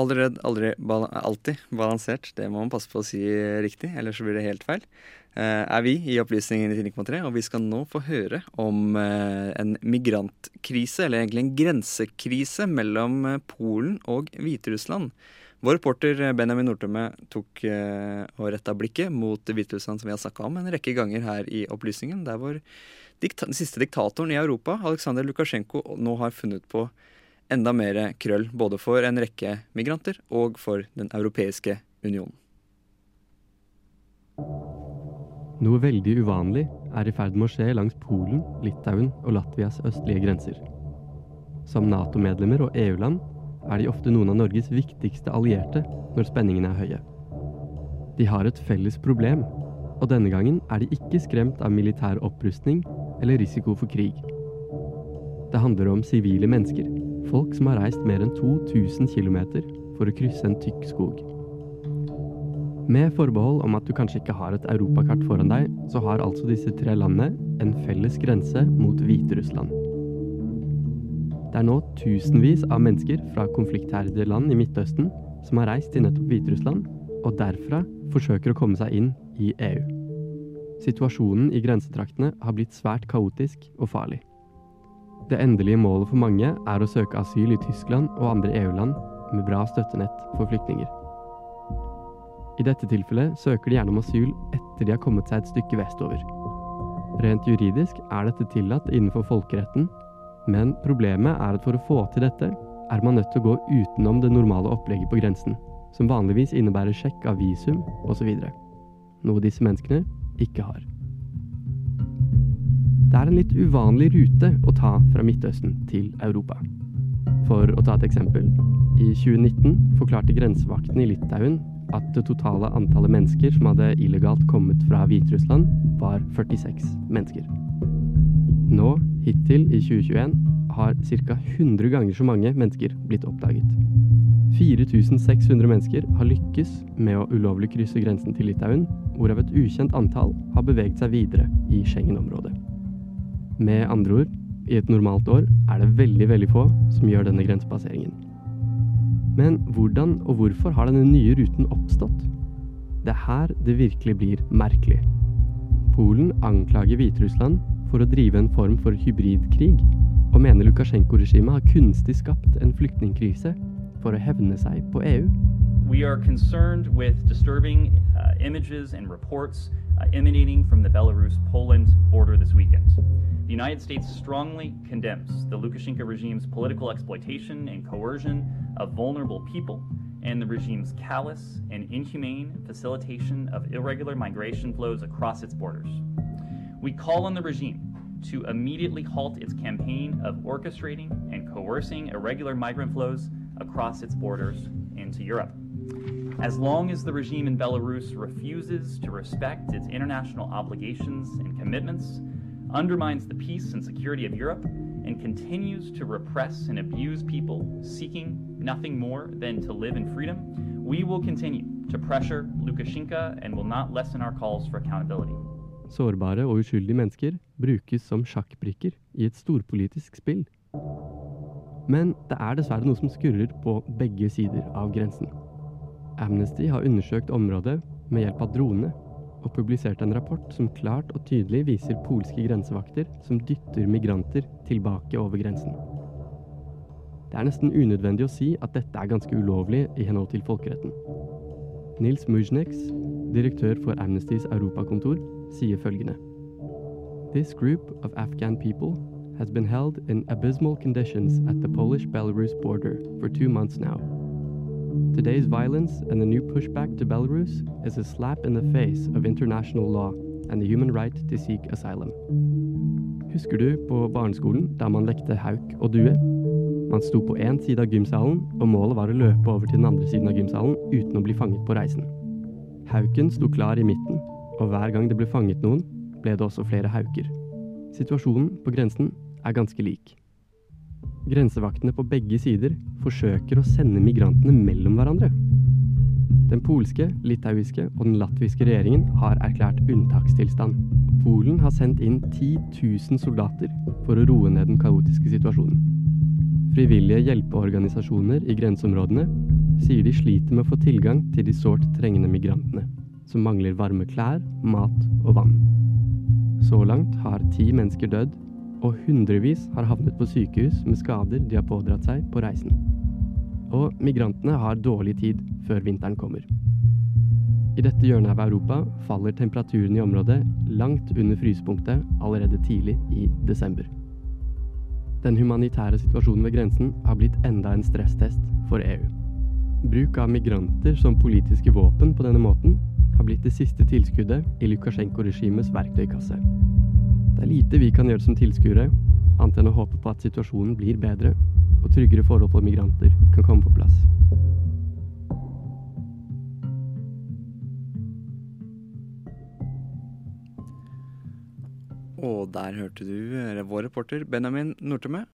Aldri redd, aldri alltid balansert. Det må man passe på å si riktig, ellers så blir det helt feil. Uh, er vi i Opplysningen 99,3, og vi skal nå få høre om uh, en migrantkrise, eller egentlig en grensekrise mellom uh, Polen og Hviterussland. Vår reporter Benjamin Nordtømme tok og retta blikket mot Hviterussland, som vi har snakka om en rekke ganger her i Opplysningen, der hvor den siste diktatoren i Europa, Aleksandr Lukasjenko, nå har funnet på enda mer krøll både for en rekke migranter og for Den europeiske unionen. Noe veldig uvanlig er i ferd med å skje langs Polen, Litauen og Latvias østlige grenser. Som Nato-medlemmer og EU-land er de ofte noen av Norges viktigste allierte når spenningene er høye. De har et felles problem, og denne gangen er de ikke skremt av militær opprustning eller risiko for krig. Det handler om sivile mennesker Folk som har reist mer enn 2000 km for å krysse en tykk skog. Med forbehold om at du kanskje ikke har et europakart foran deg, så har altså disse tre landene en felles grense mot Hviterussland. Det er nå tusenvis av mennesker fra konfliktherjede land i Midtøsten som har reist til nettopp Hviterussland, og derfra forsøker å komme seg inn i EU. Situasjonen i grensetraktene har blitt svært kaotisk og farlig. Det endelige målet for mange er å søke asyl i Tyskland og andre EU-land med bra støttenett for flyktninger. I dette tilfellet søker de gjerne om asyl etter de har kommet seg et stykke vestover. Rent juridisk er dette tillatt innenfor folkeretten, men problemet er at for å få til dette, er man nødt til å gå utenom det normale opplegget på grensen, som vanligvis innebærer sjekk av visum osv. Noe disse menneskene ikke har. Det er en litt uvanlig rute å ta fra Midtøsten til Europa. For å ta et eksempel. I 2019 forklarte grensevakten i Litauen at det totale antallet mennesker som hadde illegalt kommet fra Hviterussland, var 46 mennesker. Nå, hittil i 2021, har ca. 100 ganger så mange mennesker blitt oppdaget. 4600 mennesker har lykkes med å ulovlig krysse grensen til Litauen, hvorav et ukjent antall har beveget seg videre i Schengen-området. Med andre ord, i et normalt år er det veldig, veldig få som gjør denne grensepasseringen. Men hvordan og hvorfor har denne nye ruten oppstått? Det er her det virkelig blir merkelig. Polen anklager Hviterussland for å drive en form for hybridkrig, og mener Lukasjenko-regimet har kunstig skapt en flyktningkrise for å hevne seg på EU. We are concerned with disturbing uh, images and reports uh, emanating from the Belarus Poland border this weekend. The United States strongly condemns the Lukashenko regime's political exploitation and coercion of vulnerable people and the regime's callous and inhumane facilitation of irregular migration flows across its borders. We call on the regime to immediately halt its campaign of orchestrating and coercing irregular migrant flows across its borders into Europe. As long as the regime in Belarus refuses to respect its international obligations and commitments, undermines the peace and security of Europe, and continues to repress and abuse people seeking nothing more than to live in freedom, we will continue to pressure Lukashenko and will not lessen our calls for accountability. Sårbare og uskyldige mennesker brukes som sjakkbrikker i et storpolitisk spill. Men det er dessverre noe som skurrer på begge sider av grensen. Amnesty har undersøkt området med hjelp av drone og publiserte en rapport som klart og tydelig viser polske grensevakter som dytter migranter tilbake over grensen. Det er nesten unødvendig å si at dette er ganske ulovlig i henhold til folkeretten. Nils Mujneks, direktør for Amnestys europakontor, sier følgende. This group of Afghan people has been held in abysmal conditions at the Polish-Belarus border for two months now. Today's violence and the new pushback to Belarus is a slap in the face of international law and the human right to seek asylum. Husker du på barneskolen da man lekte hauk og due? Man sto på én side av gymsalen, og målet var å løpe over til den andre siden av gymsalen uten å bli fanget på reisen. Hauken sto klar i midten, og hver gang det ble fanget noen, ble det også flere hauker. Situasjonen på grensen er ganske lik. Grensevaktene på begge sider forsøker å sende migrantene mellom hverandre. Den polske, litauiske og den latviske regjeringen har erklært unntakstilstand. Polen har sendt inn 10 000 soldater for å roe ned den kaotiske situasjonen. Frivillige hjelpeorganisasjoner i grenseområdene sier de sliter med å få tilgang til de sårt trengende migrantene, som mangler varme klær, mat og vann. Så langt har ti mennesker dødd, og hundrevis har havnet på sykehus med skader de har pådratt seg på reisen. Og migrantene har dårlig tid før vinteren kommer. I dette hjørnet av Europa faller temperaturen i området langt under frysepunktet allerede tidlig i desember. Den humanitære situasjonen ved grensen har blitt enda en stresstest for EU. Bruk av migranter som politiske våpen på denne måten har blitt det siste tilskuddet i Lukasjenko-regimets verktøykasse. Det er lite vi kan gjøre som tilskuere, annet enn å håpe på at situasjonen blir bedre og tryggere forhold for migranter kan komme på plass. Og der hørte du eh, vår reporter Benjamin Nortemø